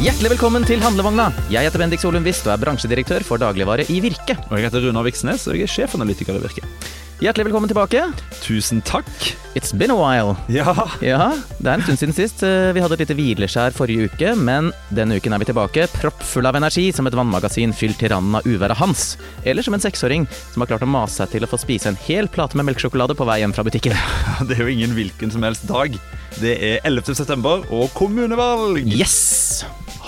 Hjertelig velkommen til Handlevogna. Jeg heter Bendik Solum Wist og er bransjedirektør for dagligvare i Virke. Og jeg heter Runar Viksnes, og jeg er sjefanalytiker i Virke. Hjertelig velkommen tilbake. Tusen takk. It's been a while. Ja. Ja, det er en stund siden sist. Eh, Vi hadde et lite hvileskjær forrige uke, men denne uken er vi tilbake proppfull av energi som et vannmagasin fylt til randen av uværet Hans. Eller som en seksåring som har klart å mase seg til å få spise en hel plate med melkesjokolade på vei hjem fra butikken. Det er jo ingen hvilken som helst dag. Det er 11. september og kommunevalg. Yes!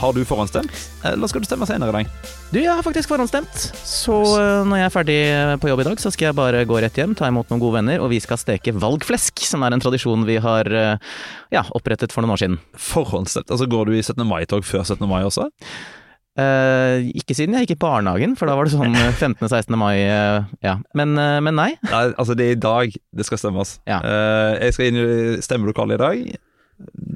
Har du forhåndsstemt, eller skal du stemme senere i dag? Du, jeg har faktisk forhåndsstemt. Så eh, når jeg er ferdig på jobb i dag, så skal jeg bare gå rett hjem, ta imot noen gode venner, og vi skal steke valgflesk, som er en tradisjon vi har eh, ja, opprettet for noen år siden. Forhåndsstemt? Altså Går du i 17. mai-tog før 17. mai også? Eh, ikke siden jeg gikk i barnehagen, for da var det sånn 15.-16. mai, eh, ja. Men, eh, men nei. Nei, altså det er i dag det skal stemmes. Ja. Eh, jeg skal inn i stemmelokalet i dag.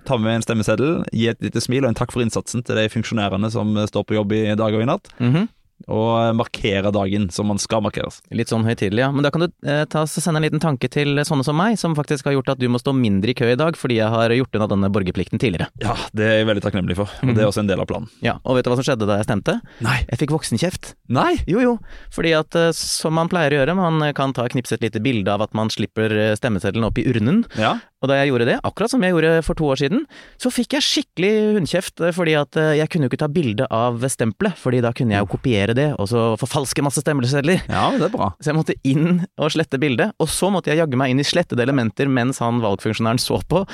Ta med en stemmeseddel, gi et lite smil og en takk for innsatsen til de funksjonærene som står på jobb i dag og i natt. Mhm. Og markere dagen som man skal markeres. Litt sånn høytidelig, ja. Men da kan du eh, ta, sende en liten tanke til sånne som meg, som faktisk har gjort at du må stå mindre i kø i dag fordi jeg har gjort unna denne borgerplikten tidligere. Ja, det er jeg veldig takknemlig for. Og det er også en del av planen. Ja, Og vet du hva som skjedde da jeg stemte? Nei. Jeg fikk voksenkjeft. Nei! Jo, jo. Fordi at eh, som man pleier å gjøre, man kan ta knipse et lite bilde av at man slipper eh, stemmeseddelen opp i urnen. Ja. Og da jeg gjorde det, akkurat som jeg gjorde for to år siden, så fikk jeg skikkelig hundkjeft eh, fordi at eh, jeg kunne jo ikke ta bilde av stempelet, fordi da kunne jeg jo kopiere det og så forfalske masse stemmesedler. ja, det er bra. Så jeg måtte inn og slette bildet, og så måtte jeg jaggu meg inn i slettede elementer mens han valgfunksjonæren så på.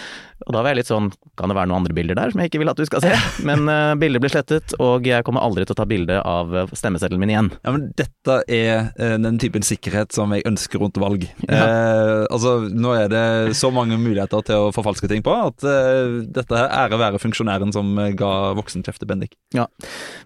Og da var jeg litt sånn, kan det være noen andre bilder der som jeg ikke vil at du skal se? Men uh, bildet ble slettet, og jeg kommer aldri til å ta bilde av stemmeseddelen min igjen. Ja, men Dette er uh, den typen sikkerhet som jeg ønsker rundt valg. Eh, altså, Nå er det så mange muligheter til å forfalske ting på at uh, dette her ære være funksjonæren som eh, ga voksenkjeft til Bendik. Ja.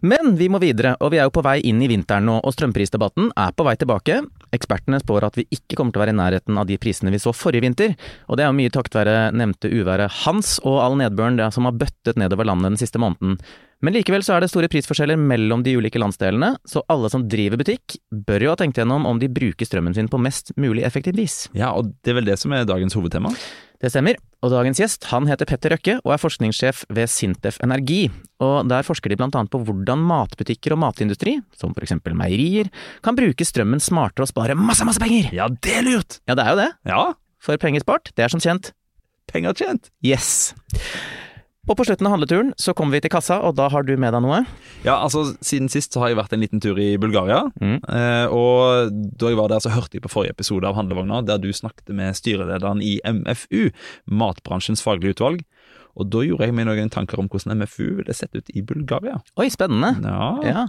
Men vi må videre, og vi er jo på vei inn i vinteren nå, og strømprisdebatten er på vei tilbake. Ekspertene spår at vi ikke kommer til å være i nærheten av de prisene vi så forrige vinter, og det er jo mye takket være nevnte uværet Hans og all nedbøren det som har bøttet nedover landet den siste måneden. Men likevel så er det store prisforskjeller mellom de ulike landsdelene, så alle som driver butikk bør jo ha tenkt gjennom om de bruker strømmen sin på mest mulig effektivt vis. Ja, og det er vel det som er dagens hovedtema? Det stemmer, og dagens gjest han heter Petter Røkke og er forskningssjef ved Sintef Energi. Og Der forsker de annet på hvordan matbutikker og matindustri, som for eksempel meierier, kan bruke strømmen smartere og spare masse, masse penger! Ja, det er lurt! Ja, det er jo det, Ja, for penger spart, det er som kjent penger tjent. yes. Og på slutten av handleturen så kommer vi til kassa, og da har du med deg noe. Ja, altså Siden sist så har jeg vært en liten tur i Bulgaria. Mm. Eh, og da jeg var der, så hørte jeg på forrige episode av Handlevogna, der du snakket med styrelederen i MFU, Matbransjens faglige utvalg. Og da gjorde jeg meg noen tanker om hvordan MFU ville sett ut i Bulgaria. Oi, spennende. Ja, Ja.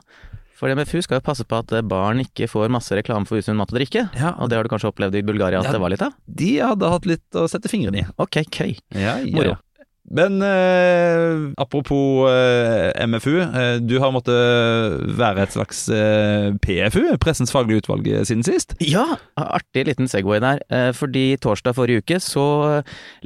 For MFU skal jo passe på at barn ikke får masse reklame for usunn mat og drikke. Ja. Og det har du kanskje opplevd i Bulgaria at Ja. det var litt av? De hadde hatt litt å sette fingrene i. Ok, køy. Ja, ja. Moro. Men eh, apropos eh, MFU, eh, du har måttet være et slags eh, PFU, Pressens faglige utvalg, eh, siden sist. Ja, artig liten Segway der. eh, Fordi torsdag forrige uke så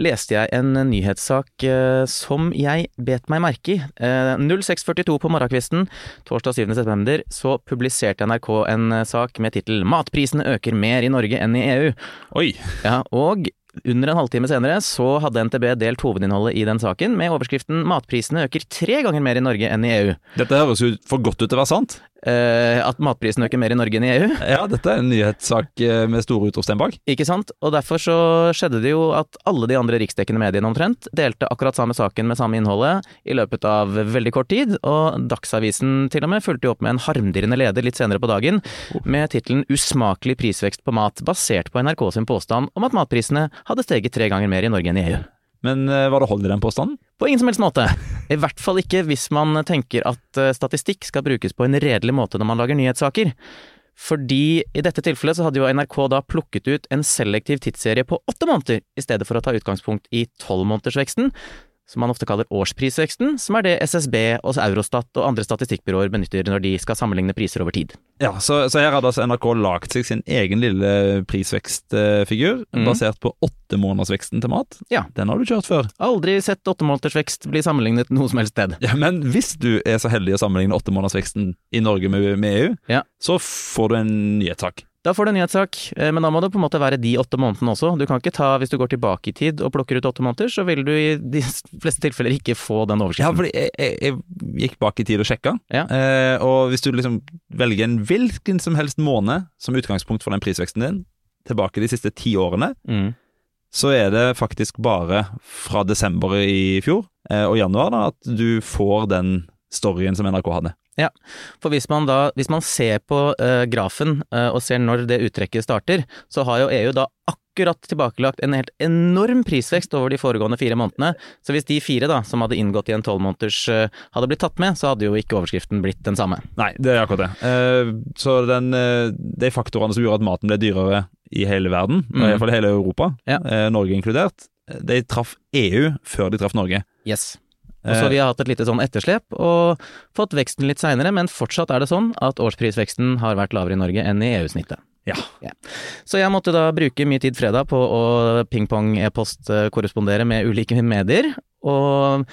leste jeg en nyhetssak eh, som jeg bet meg merke i. Eh, 0642 på morgenkvisten torsdag 7. september så publiserte NRK en eh, sak med tittel 'Matprisene øker mer i Norge enn i EU'. Oi! Ja, og under en halvtime senere så hadde NTB delt hovedinnholdet i den saken med overskriften 'Matprisene øker tre ganger mer i Norge enn i EU'. Dette høres jo for godt ut til å være sant. Eh, at matprisene øker mer i Norge enn i EU. Ja, dette er en nyhetssak eh, med store utropstegn bak. Ikke sant? Og derfor så skjedde det jo at alle de andre riksdekkende mediene omtrent delte akkurat samme saken med samme innholdet i løpet av veldig kort tid, og Dagsavisen til og med fulgte jo opp med en harmdirrende leder litt senere på dagen med tittelen 'Usmakelig prisvekst på mat', basert på NRK sin påstand om at matprisene hadde steget tre ganger mer i Norge enn i EU. Men hva var det hold i den påstanden? På ingen som helst måte. I hvert fall ikke hvis man tenker at eh, statistikk skal brukes på en redelig måte når man lager nyhetssaker. Fordi i dette tilfellet så hadde jo NRK da plukket ut en selektiv tidsserie på åtte måneder, i stedet for å ta utgangspunkt i tolvmånedersveksten, som man ofte kaller årsprisveksten, som er det SSB og Eurostat og andre statistikkbyråer benytter når de skal sammenligne priser over tid. Ja, så, så her hadde altså NRK lagd seg sin egen lille prisvekstfigur, mm. basert på åttemånedersveksten til mat. Ja. Den har du kjørt før. Aldri sett åttemånedersvekst bli sammenlignet noe som helst sted. Ja, Men hvis du er så heldig å sammenligne åttemånedersveksten i Norge med, med EU, Ja. så får du en nyhetssak. Da får du en nyhetssak, eh, men da må det på en måte være de åtte månedene også. Du kan ikke ta, hvis du går tilbake i tid og plukker ut åtte måneder, så vil du i de fleste tilfeller ikke få den Ja, fordi jeg, jeg, jeg gikk bak i tid og sjekka, Ja. eh, og hvis du liksom velger en hvilken som helst måned som utgangspunkt for den prisveksten din, tilbake de siste ti årene, Mm. så er det faktisk bare fra desember i fjor eh, og januar da, at du får den storyen som NRK hadde. For hvis man da, hvis man ser på uh, grafen uh, og ser når det uttrekket starter, så har jo EU da akkurat tilbakelagt en helt enorm prisvekst over de foregående fire månedene. Så hvis de fire da, som hadde inngått i en tolvmåneders uh, hadde blitt tatt med, så hadde jo ikke overskriften blitt den samme. Nei, det er akkurat det. Uh, så den, eh, de faktorene som gjorde at maten ble dyrere i hele verden, Mm. i hvert fall hele Europa, Ja. eh, Norge inkludert, de traff EU før de traff Norge. Yes. Og så Eh, vi har hatt et lite sånn etterslep og fått veksten litt seinere, men fortsatt er det sånn at årsprisveksten har vært lavere i Norge enn i EU-snittet. Ja. Så jeg måtte da bruke mye tid fredag på å pingpong-e-post-korrespondere med ulike medier, og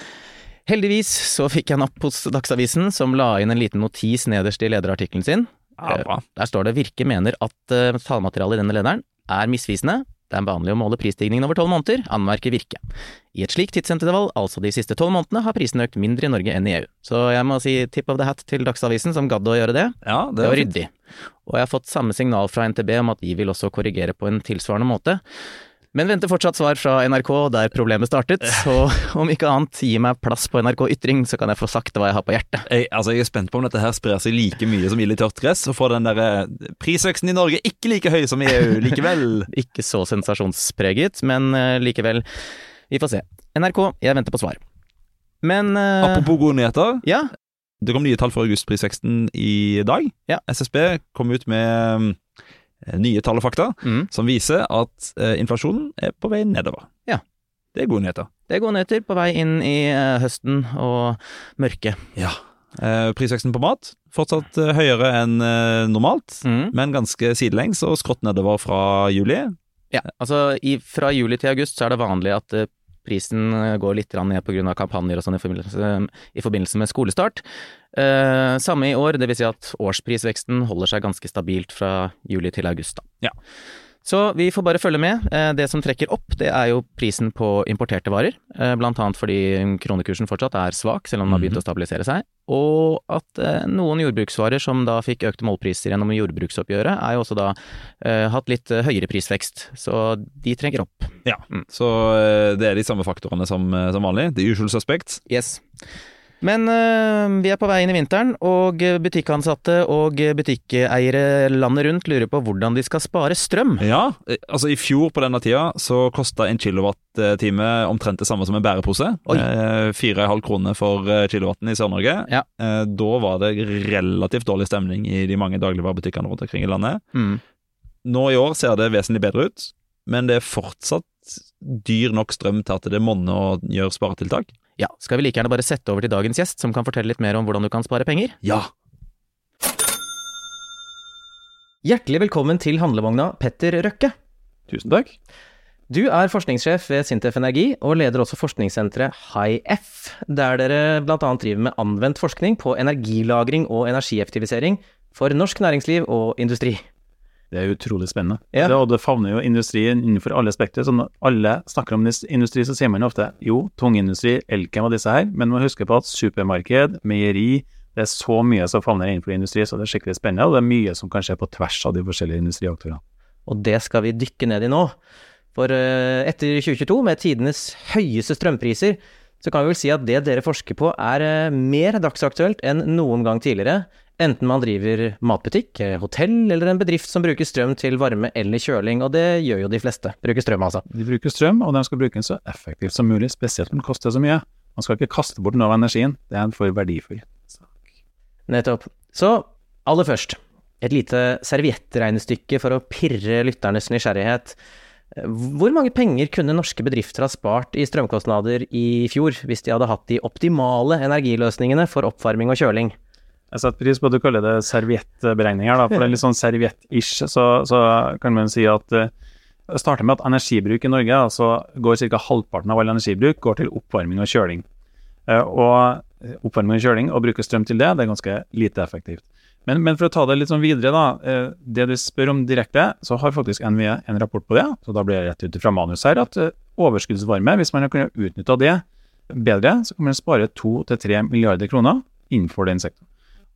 heldigvis så fikk jeg napp hos Dagsavisen, som la inn en liten notis nederst i lederartikkelen sin. ja. Der står det Virke mener at talematerialet tallmaterialet i denne lederen er misvisende. Det er vanlig å måle prisstigningen over tolv måneder, anmerker Virke. I et slikt tidsintervall, altså de siste tolv månedene, har prisen økt mindre i Norge enn i EU. Så jeg må si tip of the hat til Dagsavisen som gadd å gjøre det. Ja, det, Det var ryddig. Og jeg har fått samme signal fra NTB om at de vil også korrigere på en tilsvarende måte. Men venter fortsatt svar fra NRK der problemet startet, så om ikke annet, gi meg plass på NRK Ytring, så kan jeg få sagt hva jeg har på hjertet. Jeg, altså, jeg er spent på om dette her sprer seg like mye som ild i tørt gress, og får den derre prisveksten i Norge ikke like høy som i EU likevel. Ikke så sensasjonspreget, men eh, likevel. Vi får se. NRK, jeg venter på svar. Men uh, Apropos gode nyheter. Ja, Det kom nye tall for augustprisveksten i dag. Ja. SSB kom ut med mm, nye tall og fakta mm, som viser at eh, inflasjonen er på vei nedover. Ja. Det er gode nyheter. det er gode nyheter på vei inn i eh, høsten og mørket. Ja. Eh, prisveksten på mat fortsatt eh, høyere enn eh, normalt, Mm. men ganske sidelengs og skrått nedover fra juli. Ja, altså i, fra juli til august så er det vanlig at eh, prisen eh, går litt ned pga. kampanjer og sånn i i forbindelse med skolestart. Eh, samme i år, dvs. Si at årsprisveksten holder seg ganske stabilt fra juli til august. Da. Ja. Så vi får bare følge med. Eh, det som trekker opp, det er jo prisen på importerte varer. Eh, blant annet fordi kronekursen fortsatt er svak, selv om den har begynt å stabilisere seg. Og at eh, noen jordbruksvarer som da fikk økte målpriser gjennom jordbruksoppgjøret, er jo også da hatt litt høyere prisvekst. Så de trekker opp. Ja, Mm. så det er de samme faktorene som, som vanlig. The usual suspects. Yes. Men øh, vi er på vei inn i vinteren, og butikkansatte og butikkeiere landet rundt lurer på hvordan de skal spare strøm. Ja, eh, altså i fjor på denne tida så kosta en kilowattime omtrent det samme som en bærepose. Eh, Fire og en halv kroner for kilowatten i Sør-Norge. Ja. Da var det relativt dårlig stemning i de mange dagligvarebutikkene rundt omkring i landet. Mm. Nå i år ser det vesentlig bedre ut, men det er fortsatt dyr nok strøm til at det monner å gjøre sparetiltak. Ja, skal vi like gjerne bare sette over til dagens gjest, som kan fortelle litt mer om hvordan du kan spare penger? Ja. Hjertelig velkommen til handlevogna, Petter Røkke. Tusen takk. Du er forskningssjef ved Sintef Energi, og leder også forskningssenteret HiF, der dere bl.a. driver med anvendt forskning på energilagring og energieffektivisering for norsk næringsliv og industri. Det er utrolig spennende. Ja. Det, og det favner jo industrien innenfor alle spekter. Så når alle snakker om industri, så sier man ofte jo, tungindustri, Elkem og disse her, men man må huske på at supermarked, meieri, det er så mye som favner innenfor industri, så det er skikkelig spennende, og det er mye som kan skje på tvers av de forskjellige industriaktørene. Og det skal vi dykke ned i nå. For eh, etter 2022, med tidenes høyeste strømpriser, så kan vi vel si at det dere forsker på er eh, mer dagsaktuelt enn noen gang tidligere. Enten man driver matbutikk, eh, hotell eller en bedrift som bruker strøm til varme eller kjøling, og det gjør jo de fleste. Bruker strøm, altså. De bruker strøm, og de skal bruke den så effektivt som mulig, spesielt når den koster så mye. Man skal ikke kaste bort noe av energien, det er en for verdifull. Nettopp. Så aller først, et lite serviettregnestykke for å pirre lytternes nysgjerrighet. Hvor mange penger kunne norske bedrifter ha spart i strømkostnader i fjor, hvis de hadde hatt de optimale energiløsningene for oppvarming og kjøling? Jeg setter pris på at du kaller det serviettberegninger, da, for det er litt sånn serviett-ish. Så, så kan man si at eh, det starter med at energibruk i Norge, altså går ca. halvparten av all energibruk går til oppvarming og kjøling. Eh, Og oppvarming og kjøling, og bruke strøm til det, det er ganske lite effektivt. Men, men, for å ta det litt sånn videre, da. Eh, det du spør om direkte, så har faktisk NVE en rapport på det. Så da blir det rett ut fra manus her at eh, overskuddsvarme, hvis man har kunnet utnytta det bedre, så kan man spare 2-3 milliarder kroner innenfor den sektoren.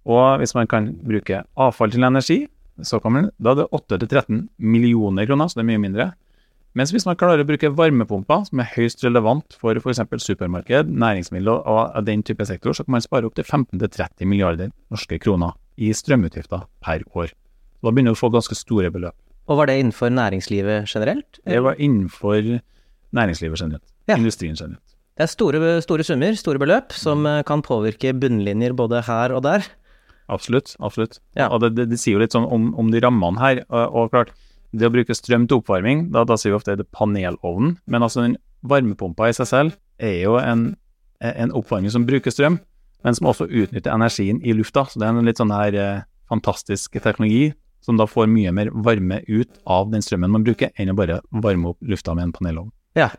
Og hvis man kan bruke avfall til energi, så kan man, da er det 8-13 millioner kroner, så det er mye mindre. Mens hvis man klarer å bruke varmepumper, som er høyst relevant for f.eks. supermarked, næringsmiddel og den type sektor, så kan man spare opptil 15-30 milliarder norske kroner i strømutgifter per år. Da begynner du å få ganske store beløp. Og var det innenfor næringslivet generelt? Det var innenfor næringslivet generelt. Ja. Industrien generelt. Det er store, store, summer, store beløp, som eh, kan påvirke bunnlinjer både her og der. Absolutt. absolutt. Ja. Og det, det, det, sier jo litt sånn om, om de rammene her. Og, og, klart, det å bruke strøm til oppvarming, da, da sier vi ofte det er panelovnen. Men altså den varmepumpa i seg selv er jo en, en oppvarming som bruker strøm men som også utnytter energien i lufta. Så det er en litt sånn her eh, fantastisk teknologi som da får mye mer varme ut av den strømmen man bruker, enn å bare varme opp lufta med en panelovn. Ja.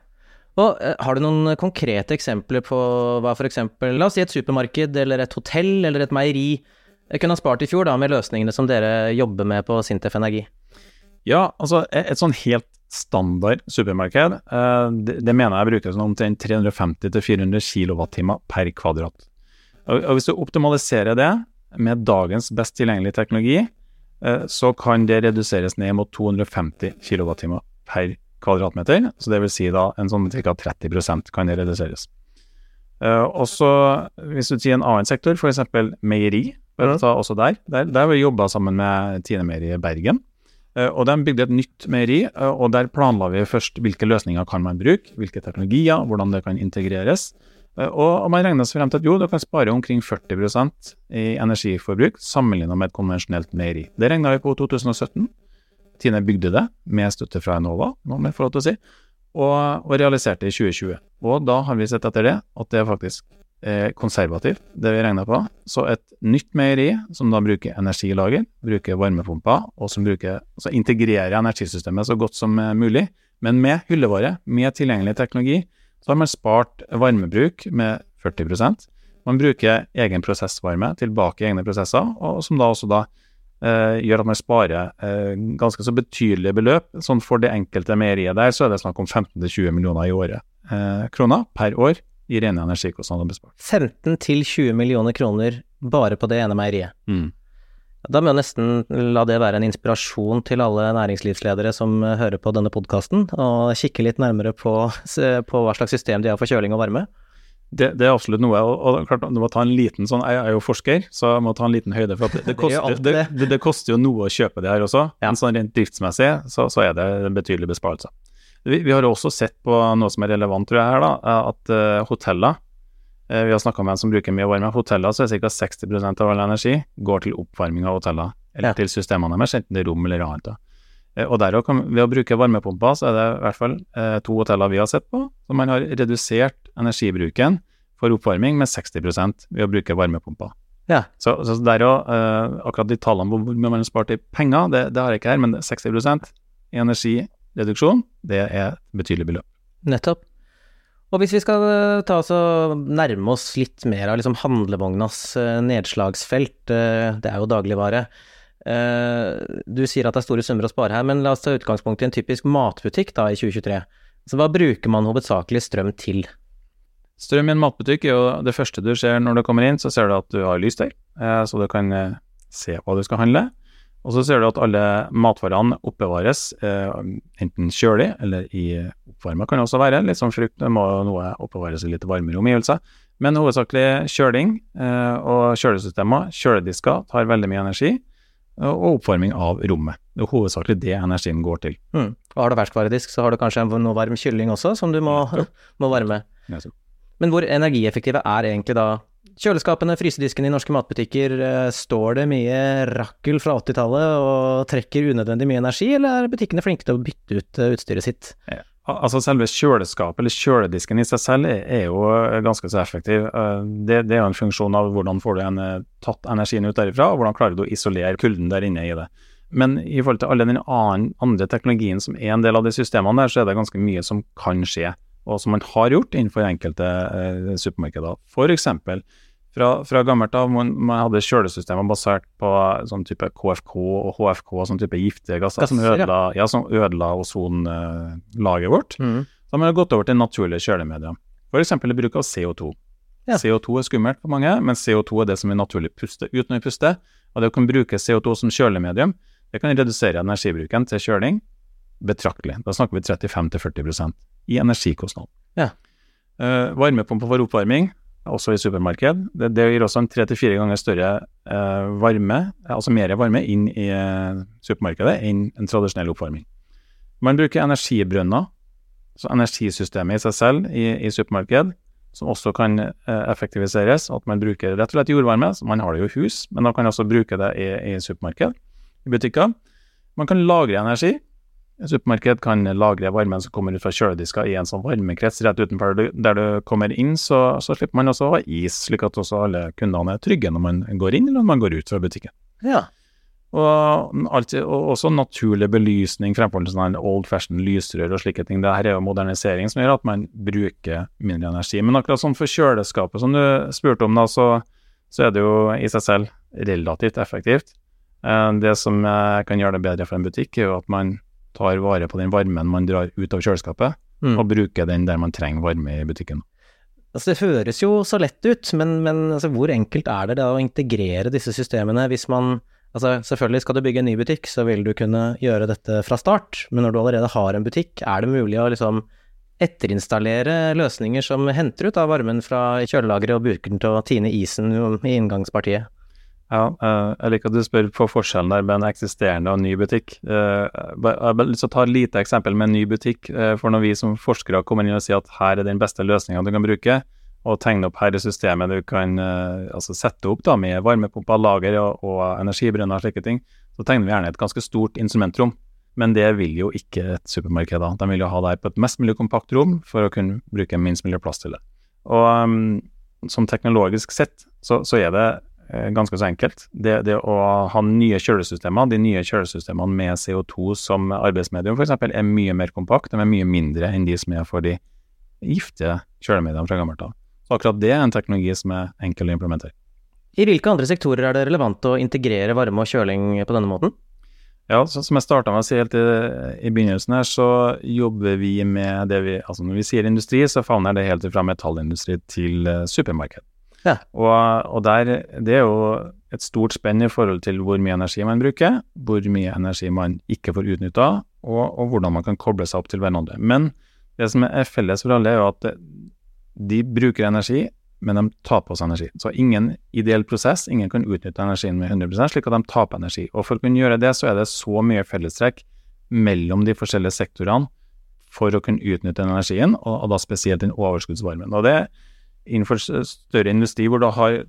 Og eh, Har du noen konkrete eksempler på hva f.eks. la oss si et supermarked eller et hotell eller et meieri kunne ha spart i fjor da med løsningene som dere jobber med på Sintef Energi? Ja, altså et sånn helt standard supermarked, eh, det, det mener jeg bruker sånn omtrent 350-400 kWt per kvadrat. Og, Hvis du optimaliserer det med dagens best tilgjengelige teknologi, eh, så kan det reduseres ned mot 250 kWt per kvadratmeter. Så det vil si da en sånn ca. 30% kan det reduseres. Uh, og så Hvis du sier en annen sektor, f.eks. meieri, ja. også der, der, der har vi jobba sammen med Tine Meieri i Bergen. Uh, og De bygde et nytt meieri, og der planla vi først hvilke løsninger kan man bruke, hvilke teknologier, hvordan det kan integreres. Eh, og man regner seg frem til at jo, du kan spare omkring 40% i energiforbruk sammenlignet med et konvensjonelt meieri. Det regna vi på 2017. Tine bygde det med støtte fra Enova, må vi få lov til å si, og, og realiserte i 2020. Og da har vi sett etter det at det er faktisk eh, konservativt, det vi regna på. Så et nytt meieri som da bruker energilager, bruker varmepumper, og som bruker, altså integrerer energisystemet så godt som eh, mulig, men med hyllevare, med tilgjengelig teknologi, så har man spart varmebruk med 40% Man bruker egen prosessvarme tilbake i egne prosesser, og som da også da eh, gjør at man sparer eh, ganske så betydelige beløp. Sånn for det enkelte meieriet der, så er det snakk om 15-20 millioner i året eh, kroner per år i rene energikostnader bespart. 15-20 millioner kroner bare på det ene meieriet. Mm. Da må jeg nesten la det være en inspirasjon til alle næringslivsledere som eh, hører på denne podkasten, og kikke litt nærmere på, på, hva slags system de har for kjøling og varme. Det, det er absolutt noe, og, og, klart du må ta en liten sånn, Jeg er jo forsker, så jeg må ta en liten høyde. for Det, det, koster, det, det koster, jo noe å kjøpe det her også, ja. men sånn rent driftsmessig så, så er det en betydelig besparelse. Vi, vi, har også sett på noe som er relevant, tror jeg, her, da, at uh, hoteller vi har snakka med en som bruker mye varme. Hoteller så er ca. 60% av all energi går til oppvarming av hoteller, eller ja. til systemene deres, enten det er rom eller annet. Eh, og der også, Ved å bruke varmepumper, så er det i hvert fall eh, to hoteller vi har sett på, så man har redusert energibruken for oppvarming med 60% ved å bruke varmepumper. Ja. Så, så der òg, eh, akkurat de tallene på hvor mye man har spart i penger, det, det har jeg ikke her, men 60 i energireduksjon, det er et betydelig beløp. Nettopp. Og hvis vi skal eh, ta oss og nærme oss litt mer av liksom handlevognas eh, nedslagsfelt, eh, det er jo dagligvare. Du sier at det er store summer å spare her, men la oss ta utgangspunkt i en typisk matbutikk da i 2023. Så hva bruker man hovedsakelig strøm til? Strøm i en matbutikk er jo det første du ser når du kommer inn, så ser du at du har lystøy, så du kan se hva du skal handle. Og så ser du at alle matvarene oppbevares eh, enten kjølig eller i oppvarma kan det også være. Litt som frukt, det må noe oppbevares i litt varmere omgivelser. Men hovedsakelig kjøling eh, og kjølesystemer, kjøledisker, tar veldig mye energi. Og oppvarming av rommet. Det er hovedsakelig det energien går til. Mm. Og har du ferskvaredisk, så har du kanskje noe varm kylling også, som du må, må varme. Men hvor energieffektive er egentlig da Kjøleskapene, frysedisken i norske matbutikker, eh, står det mye rakkel fra 80-tallet og trekker unødvendig mye energi, eller er butikkene flinke til å bytte ut eh, utstyret sitt? Ja. Altså Selve kjøleskapet, eller kjøledisken i seg selv, er jo eh, ganske så effektiv. Det, det er jo en funksjon av hvordan får du en, tatt energien ut derifra, og hvordan klarer du å isolere kulden der inne i det. Men i forhold til alle den andre teknologien som er en del av de systemene der, så er det ganske mye som kan skje, og som man har gjort innenfor enkelte eh, supermarkeder. F.eks Fra, fra gammelt av man, man hadde kjølesystemer basert på sånn type KFK og HFK, sånn type giftige gasser, som ja. ødela, ja, som ødela ozonlaget vårt. Mm. Så har man gått over til naturlige kjølemedier. F.eks. bruk av CO2. Ja. CO2 er skummelt for mange, men CO2 er det som vi naturlig puster ut når vi puster. Og det å kunne bruke CO2 som kjølemedium, det kan redusere energibruken til kjøling betraktelig. Da snakker vi 35-40% i energikostnad. Ja. Uh, varmepumpe for oppvarming, også i supermarked, det, det gir også en tre til fire ganger større uh, varme, altså mer varme, inn i uh, supermarkedet enn en tradisjonell oppvarming. Man bruker energibrønner, så energisystemet i seg selv i, i supermarked, som også kan eh, effektiviseres. At man bruker rett og slett jordvarme. så Man har det jo i hus, men man kan også bruke det i, i supermarked, i butikker. Man kan lagre energi. Et supermarked kan lagre varmen som kommer ut fra kjøledisker i en sånn varmekrets rett utenfor der du kommer inn, så, så slipper man også å ha is, slik at også alle kundene er trygge når man går inn eller når man går ut fra butikken. Ja. Og, alt, og også naturlig belysning fremfor sånn old fashion lysrør og slike ting. Det her er jo modernisering som gjør at man bruker mindre energi. Men akkurat sånn for kjøleskapet som du spurte om, da, så, så er det jo i seg selv relativt effektivt. Eh, Det som eh, kan gjøre det bedre for en butikk, er jo at man tar vare på den varmen man drar ut av kjøleskapet, Mm. og bruker den der man trenger varme i butikken. Altså, det høres jo så lett ut, men, men altså, hvor enkelt er det da å integrere disse systemene hvis man Altså, selvfølgelig skal du bygge en ny butikk, så vil du kunne gjøre dette fra start, men når du allerede har en butikk, er det mulig å liksom etterinstallere løsninger som henter ut av varmen fra kjølelageret og bruker den til å tine isen i inngangspartiet? Ja, eh, jeg liker at du spør på forskjellen der med en eksisterende og ny butikk. Eh, Jeg å ta et lite eksempel med en ny butikk. eh, For når vi som forskere kommer inn og sier at her er den beste løsninga du kan bruke, og tegne opp her i systemet du kan altså sette opp da med varmepumper, lager og, og energibrønner og slike ting, så tegner vi gjerne et ganske stort instrumentrom. Men det vil jo ikke et supermarked da. De vil jo ha det her på et mest mulig kompakt rom for å kunne bruke minst mulig plass til det. Og um, som teknologisk sett så, så er det ganske så enkelt. Det, det å ha nye kjølesystemer, de nye kjølesystemene med CO2 som arbeidsmedium f.eks., er mye mer kompakt, de er mye mindre enn de som er for de giftige kjølemediene fra gammelt av. Så akkurat det er en teknologi som er enkel å implementere. I hvilke andre sektorer er det relevant å integrere varme og kjøling på denne måten? Ja, så som jeg starta med å si helt i, i begynnelsen her, så jobber vi med det vi Altså når vi sier industri, så favner det helt fra metallindustri til eh, supermarked. Ja. Og, og der, det er jo et stort spenn i forhold til hvor mye energi man bruker, hvor mye energi man ikke får utnytta, og, og hvordan man kan koble seg opp til hverandre. Men det som er felles for alle, er jo at de bruker energi, men de tar på seg energi. Så ingen ideell prosess, ingen kan utnytte energien med 100 slik at de taper energi. Og for å kunne gjøre det, så er det så mye fellestrekk mellom de forskjellige sektorene for å kunne utnytte energien, og, og da spesielt den overskuddsvarmen. Og det innenfor større industri hvor du har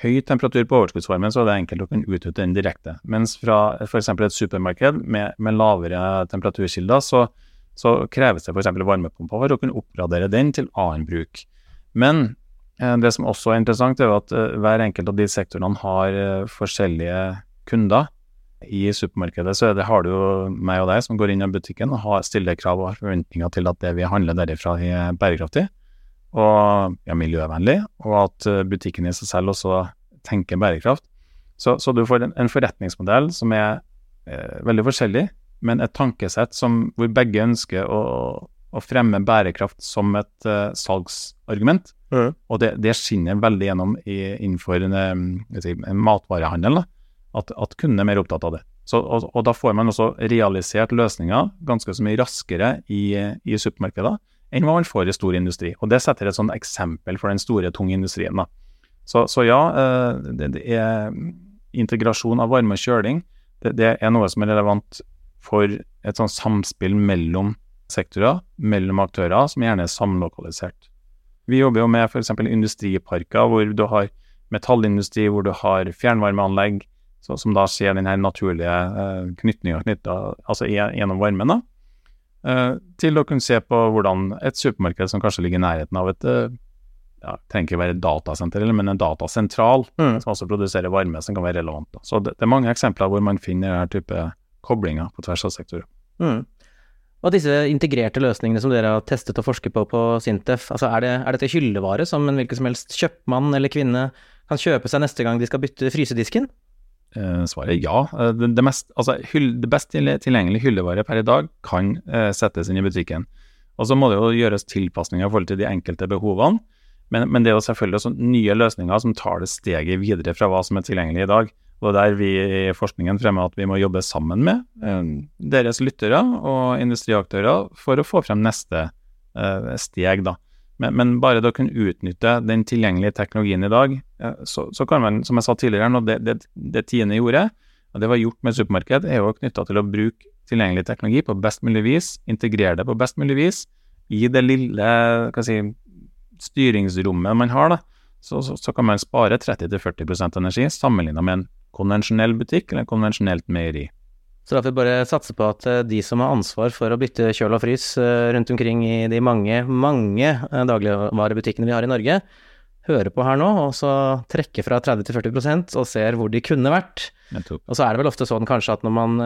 høy temperatur på overskuddsvarmen, så er det enkelt å kunne utnytte den direkte. Mens fra f.eks. et supermarked med, med lavere temperaturkilder, så, så kreves det f.eks. varmepumper for å kunne oppgradere den til annen bruk. Men eh, det som også er interessant, er at eh, hver enkelt av de sektorene har eh, forskjellige kunder. I supermarkedet så det, har du meg og deg som går inn i butikken og har, stiller krav og forventninger til at det vi handler derifra er bærekraftig og ja, miljøvennlig, og at eh, butikken i seg selv også tenker bærekraft. Så, så du får en, en forretningsmodell som er eh, veldig forskjellig, men et tankesett som, hvor begge ønsker å, å fremme bærekraft som et eh, salgsargument. Mm. Og det, det skinner veldig gjennom i, innenfor en, si, en matvarehandel, da, at, at kunden er mer opptatt av det. Så, og, og da får man også realisert løsninger ganske så mye raskere i, i supermarkeder enn hva man får i stor industri. Og det setter et sånn eksempel for den store, tunge industrien. da. Så, så ja, eh, det, det er integrasjon av varme og kjøling. Det, det er noe som er relevant for et sånn samspill mellom sektorer, mellom aktører, som gjerne er samlokalisert. Vi jobber jo med f.eks. industriparker hvor du har metallindustri, hvor du har fjernvarmeanlegg, så, som da ser den her naturlige eh, knytninga altså gjennom varmen. da. Eh, til å kunne se på hvordan et supermarked som kanskje ligger i nærheten av et eh, ja, trenger ikke være et datasenter, men en datasentral Mm. som også produserer varme, som kan være relevant. Da. Så det, det er mange eksempler hvor man finner denne type koblinger på tvers av sektorer. Mm. Og disse integrerte løsningene som dere har testet og forsket på på Sintef, altså er, det, er dette hyllevare som en hvilken som helst kjøpmann eller kvinne kan kjøpe seg neste gang de skal bytte frysedisken? Eh, svaret er ja. Eh, det, det, mest, altså, hyll, det best tilgjengelige hyllevare per i dag kan eh, settes inn i butikken. Og Så må det jo gjøres tilpasninger i forhold til de enkelte behovene. Men, men det er jo selvfølgelig også nye løsninger som tar det steget videre fra hva som er tilgjengelig i dag. Og der vi i forskningen fremmer at vi må jobbe sammen med eh, deres lyttere og industriaktører for å få frem neste eh, steg. da. Men, men, bare det å kunne utnytte den tilgjengelige teknologien i dag, så, så, kan man, som jeg sa tidligere, det, det, det Tine gjorde, og det var gjort med supermarked, er jo knytta til å bruke tilgjengelig teknologi på best mulig vis, integrere det på best mulig vis i det lille si, styringsrommet man har. da, så, så, så kan man spare 30-40% energi sammenlignet med en konvensjonell butikk eller en konvensjonelt meieri. Så da får vi bare satse på at eh, de som har ansvar for å bytte kjøl og frys eh, rundt omkring i de mange, mange eh, dagligvarebutikkene vi har i Norge, hører på her nå, og så trekker fra 30 til 40% og ser hvor de kunne vært. Og så er det vel ofte sånn kanskje at når man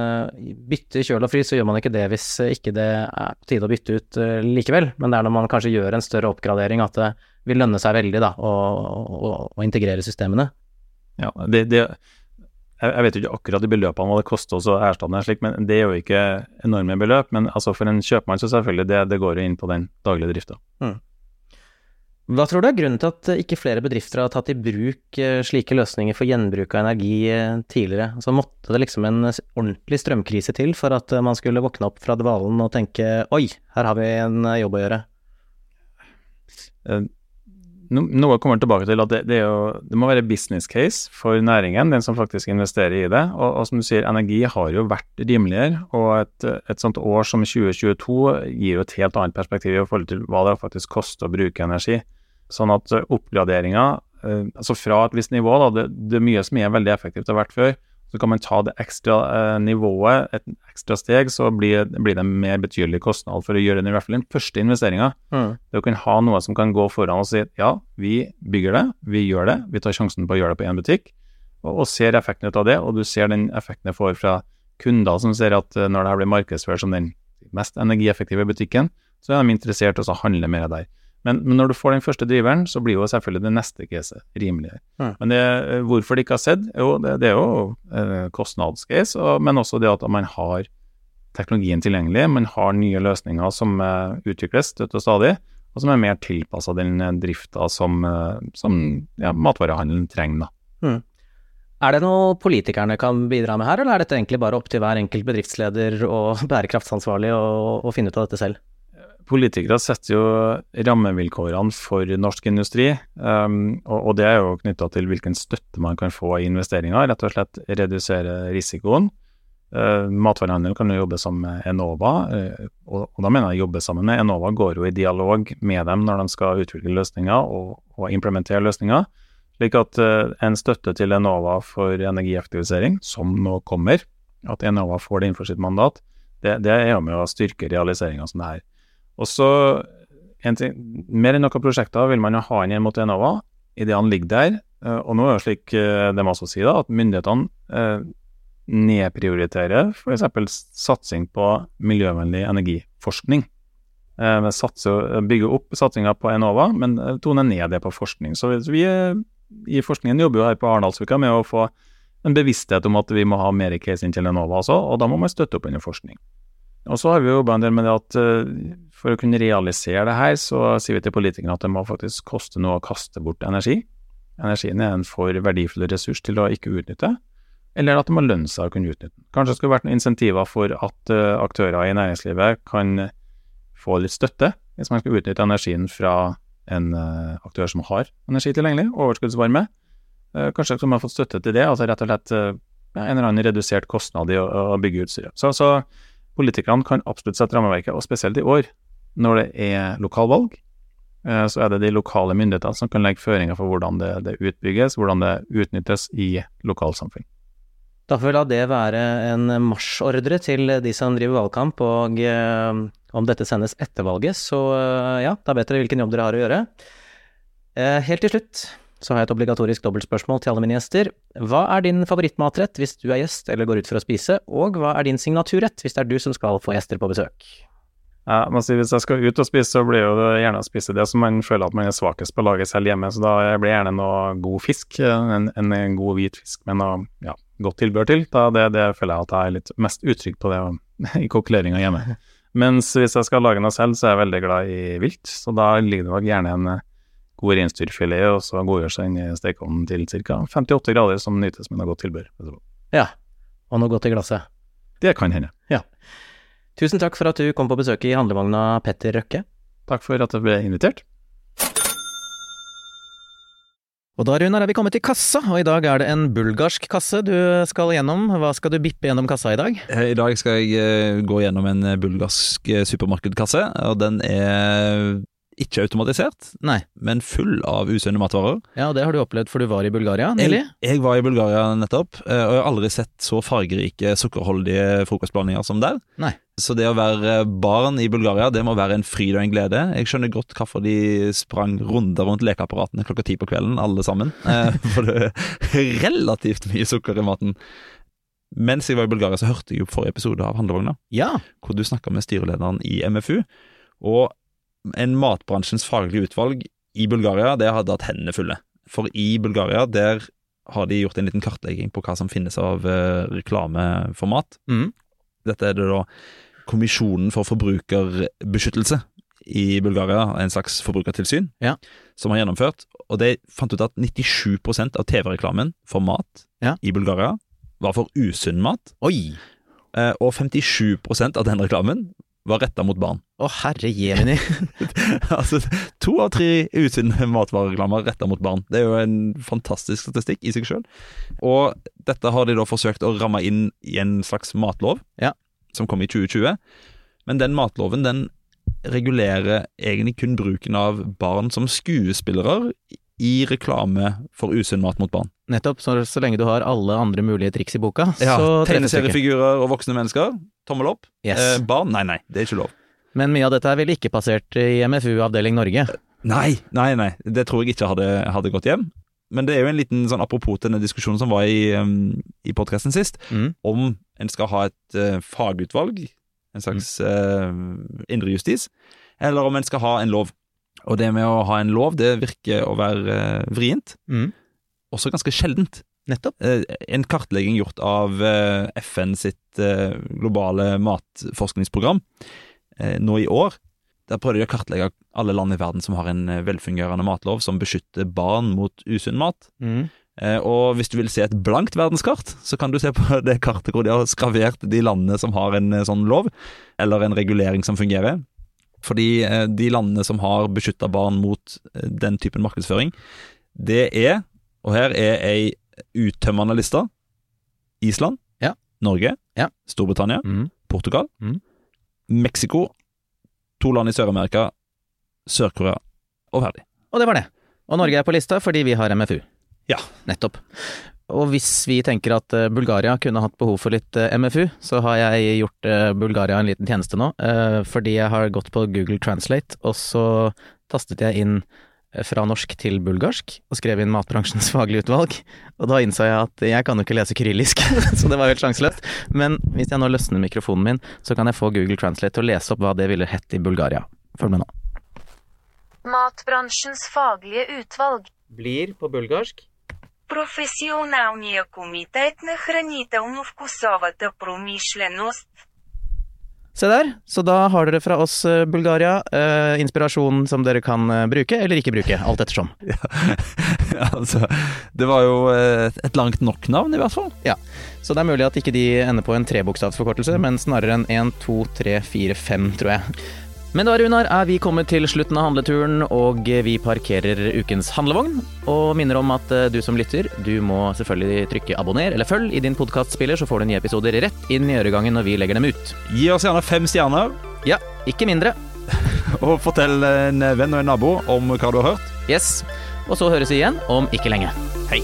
bytter kjøl og frys, så gjør man ikke det hvis ikke det er på tide å bytte ut likevel, men det er når man kanskje gjør en større oppgradering at det vil lønne seg veldig da, å, å, å integrere systemene. Ja, det, det jeg vet jo ikke akkurat de beløpene hva det koster å erstatte en slik, men det er jo ikke enorme beløp. Men altså for en kjøpmann så selvfølgelig, det, det går jo inn på den daglige drifta. Mm. Hva tror du er grunnen til at ikke flere bedrifter har tatt i bruk eh, slike løsninger for gjenbruk av energi eh, tidligere? Altså Måtte det liksom en ordentlig strømkrise til for at man skulle våkne opp fra dvalen og tenke oi, her har vi en jobb å gjøre? Noe kommer tilbake til at det, det, jo, det, må være business case for næringen, den som faktisk investerer i det. Og, og som du sier, energi har jo vært rimeligere, og et, et, sånt år som 2022 gir jo et helt annet perspektiv i forhold til hva det faktisk koster å bruke energi. Sånn at oppgraderinga, eh, altså fra et visst nivå, da, det, det er mye som er veldig effektivt har vært før, så kan man ta det ekstra eh, nivået, et ekstra steg, så blir, blir, det mer betydelig kostnad for å gjøre den, i hvert fall den første investeringa. Mm. Det å kunne ha noe som kan gå foran og si ja, vi bygger det, vi gjør det, vi tar sjansen på å gjøre det på én butikk, og, og, ser effekten ut av det, og du ser den effekten det får fra kunder som ser at uh, når det her blir markedsført som den mest energieffektive butikken, så er de interessert i å handle mer der. Men, men, når du får den første driveren, så blir jo selvfølgelig det neste caset rimeligere. Mm. Men det, eh, hvorfor det ikke har sett, jo, det, det er jo eh, kostnadscase, og, men også det at man har teknologien tilgjengelig, man har nye løsninger som eh, utvikles støtt og stadig, og som er mer tilpassa den eh, drifta som, eh, som ja, matvarehandelen trenger. Mm. Er det noe politikerne kan bidra med her, eller er dette egentlig bare opp til hver enkelt bedriftsleder og bærekraftsansvarlig å finne ut av dette selv? Politikere setter jo rammevilkårene for norsk industri, um, og, og, det er jo knytta til hvilken støtte man kan få i investeringer. Rett og slett redusere risikoen. Uh, Matvarehandel kan jo jobbe sammen med Enova, uh, og, og, da mener jeg jobbe sammen med Enova går jo i dialog med dem når de skal utvikle løsninger og, og implementere løsninger. Slik at uh, en støtte til Enova for energieffektivisering, som nå kommer, at Enova får det innenfor sitt mandat, det, det er med å styrke realiseringa som det her. Og så ting, Mer enn noen prosjekter vil man jo ha inn mot Enova. Ideene ligger der. Eh, og nå er det slik eh, det må også si da, at myndighetene eh, nedprioriterer f.eks. satsing på miljøvennlig energiforskning. Vi satser, bygger opp satsinga på Enova, men toner ned det på forskning. Så vi i forskningen jobber jo her på Arendalsuka med å få en bevissthet om at vi må ha mer case inn til Enova også, og da må man støtte opp under forskning. Og så har vi jobba en del med det at for å kunne realisere det her, så sier vi til politikerne at det må faktisk koste noe å kaste bort energi. Energien er en for verdifull ressurs til å ikke utnytte, eller at det må lønne seg å kunne utnytte den. Kanskje det skulle vært noen insentiver for at uh, aktører i næringslivet kan få litt støtte hvis man skal utnytte energien fra en uh, aktør som har energi tilgjengelig, overskuddsvarme. Kanskje man man fått støtte til det, altså rett og slett en eller annen redusert kostnad i å bygge utstyret. Så, så politikerne kan absolutt sette rammeverket, og spesielt i år, når det er lokalvalg, eh, så er det de lokale myndighetene som kan legge føringer for hvordan det, det utbygges, hvordan det utnyttes i lokalsamfunn. Da får vi la det være en marsjordre til de som driver valgkamp, og eh, om dette sendes etter valget, så eh, ja, da vet dere hvilken jobb dere har å gjøre. Helt til slutt så har jeg et obligatorisk dobbeltspørsmål til alle mine gjester. Hva er din favorittmatrett hvis du er gjest eller går ut for å spise, og hva er din signaturrett hvis det er du som skal få gjester på besøk? Ja, men si, Hvis jeg skal ut og spise, så blir jo det gjerne å spise det som man føler at man er svakest på å lage selv hjemme. Så da blir det gjerne noe god fisk, en, en, god hvit fisk med noe ja, godt tilbør til. Da det, det føler jeg at jeg er litt mest utrygg på det i kokkeleringa hjemme. Mens hvis jeg skal lage noe selv, så er jeg veldig glad i vilt. Så da ligger det nok gjerne en god reinsdyrfilet, og så godgjør seg inn i stekeovnen til ca. 58 grader, som nytes med noe godt tilbør. Ja. Og noe godt i glasset. Det kan hende. Tusen takk for at du kom på besøk i handlevogna, Petter Røkke. Takk for at jeg ble invitert. Og da, Runar, er vi kommet til kassa, og i dag er det en bulgarsk kasse du skal gjennom. Hva skal du bippe gjennom kassa i dag? Eh, I dag skal jeg eh, gå gjennom en bulgarsk eh, supermarkedkasse, og den er ikke automatisert, Nei. men full av usunne matvarer. Ja, det har du opplevd, for du var i Bulgaria nylig? Jeg, jeg var i Bulgaria nettopp, eh, og jeg har aldri sett så fargerike, sukkerholdige frokostblandinger som der. Nei. Så det å være barn i Bulgaria, det må være en fryd og en glede. Jeg skjønner godt hvorfor de sprang runder rundt lekeapparatene klokka ti på kvelden, alle sammen. Eh, For det er relativt mye sukker i maten. Mens jeg var i Bulgaria, så hørte jeg jo forrige episode av Handlevogna, Ja. hvor du snakka med styrelederen i MFU. Og en matbransjens faglige utvalg i Bulgaria, det hadde hatt hendene fulle. For i Bulgaria, der har de gjort en liten kartlegging på hva som finnes av eh, reklame for mat. Mhm. Dette er det da Kommisjonen for forbrukerbeskyttelse i Bulgaria, en slags forbrukertilsyn, Ja. som har gjennomført. Og de fant ut at 97% av TV-reklamen for mat Ja. i Bulgaria var for usunn mat, Oi! eh, og 57% av den reklamen var retta mot barn. Å, herre jemini. altså, to av tre usunne matvarereklamer retta mot barn. Det er jo en fantastisk statistikk i seg sjøl. Og dette har de da forsøkt å ramme inn i en slags matlov, Ja. som kom i 2020. Men den matloven den regulerer egentlig kun bruken av barn som skuespillere i reklame for usunn mat mot barn. Nettopp. Så, så lenge du har alle andre mulige triks i boka, Ja, så. Tegneseriefigurer og voksne mennesker, tommel opp. Yes. Eh, barn, nei, nei, det er ikke lov. Men mye av dette er vel ikke passert i MFU avdeling Norge? Nei, nei, nei. Det tror jeg ikke hadde, hadde gått hjem. Men det er jo en liten sånn apropos til den diskusjonen som var i, um, i podkasten sist, Mm. om en skal ha et uh, fagutvalg, en slags uh, indrejustis, eller om en skal ha en lov. Og det med å ha en lov, det virker å være eh, vrient. Mm. Også ganske sjeldent. Nettopp. Eh, en kartlegging gjort av eh, FN sitt globale matforskningsprogram nå i år. Der prøvde de å kartlegge alle land i verden som har en velfungerende matlov som beskytter barn mot usunn mat. Mm. Eh, og hvis du vil se et blankt verdenskart, så kan du se på det kartet hvor de har skravert de landene som har en sånn lov, eller en regulering som fungerer. Fordi eh, de landene som har beskytta barn mot eh, den typen markedsføring, det er, og her er ei uttømmende liste, Island, Ja. Norge, Ja. Storbritannia, Mm. Portugal, Mm. Mexico, to land i Sør-Amerika, Sør-Korea og ferdig. Og det var det. Og Norge er på lista fordi vi har MFU. Ja. Nettopp. Og hvis vi tenker at eh, Bulgaria kunne hatt behov for litt eh, MFU, så har jeg gjort eh, Bulgaria en liten tjeneste nå, fordi jeg har gått på Google Translate, og så tastet jeg inn fra norsk til bulgarsk, og skrev inn matbransjens faglige utvalg. Og da innså jeg at jeg kan jo ikke lese kyrillisk, så det var helt sjanseløst. Men hvis jeg nå løsner mikrofonen min, så kan jeg få Google Translate til å lese opp hva det ville hett i Bulgaria. Følg med nå. Matbransjens faglige utvalg blir på bulgarsk Професионалния комитет на хранително-вкусовата промишленост. Se der, så da har dere fra oss eh, Bulgaria eh, inspirasjon som dere kan eh, bruke eller ikke bruke, alt ettersom. Ja, altså, det var jo eh, et langt nok navn, i hvert fall. Så det er mulig at ikke de ender på en trebokstavsforkortelse, men snarere en 1, 2, 3, 4, 5, tror jeg. Men da, Runar, er vi kommet til slutten av handleturen, og vi parkerer ukens handlevogn. Og minner om at eh, du som lytter, du må selvfølgelig trykke abonner eller følg i din podkastspiller, så får du nye episoder rett inn i øregangen når vi legger dem ut. Gi oss gjerne fem stjerner, Ja, ikke mindre. og fortell en venn og en nabo om hva du har hørt. Yes. Og så høres vi igjen om ikke lenge. Hei.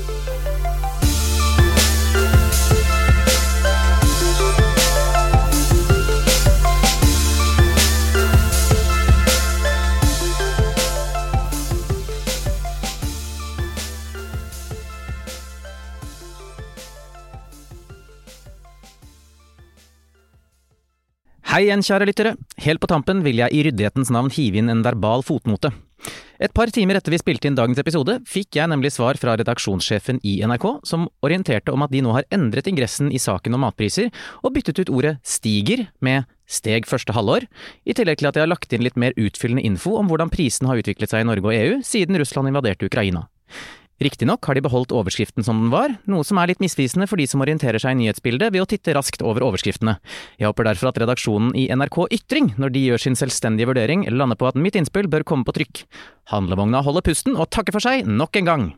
Hei igjen, kjære lyttere. Helt på tampen vil jeg i ryddighetens navn hive inn en verbal fotnote. Et par timer etter vi spilte inn dagens episode, fikk jeg nemlig svar fra redaksjonssjefen i NRK, som orienterte om at de nå har endret ingressen i saken om matpriser, og byttet ut ordet stiger med steg første halvår, i tillegg til at de har lagt inn litt mer utfyllende info om hvordan prisene har utviklet seg i Norge og EU siden Russland invaderte Ukraina. Riktignok har de beholdt overskriften som den var, noe som er litt misvisende for de som orienterer seg i nyhetsbildet ved å titte raskt over overskriftene. Jeg håper derfor at redaksjonen i NRK Ytring, når de gjør sin selvstendige vurdering, lander på at mitt innspill bør komme på trykk. Handlevogna holder pusten og takker for seg nok en gang.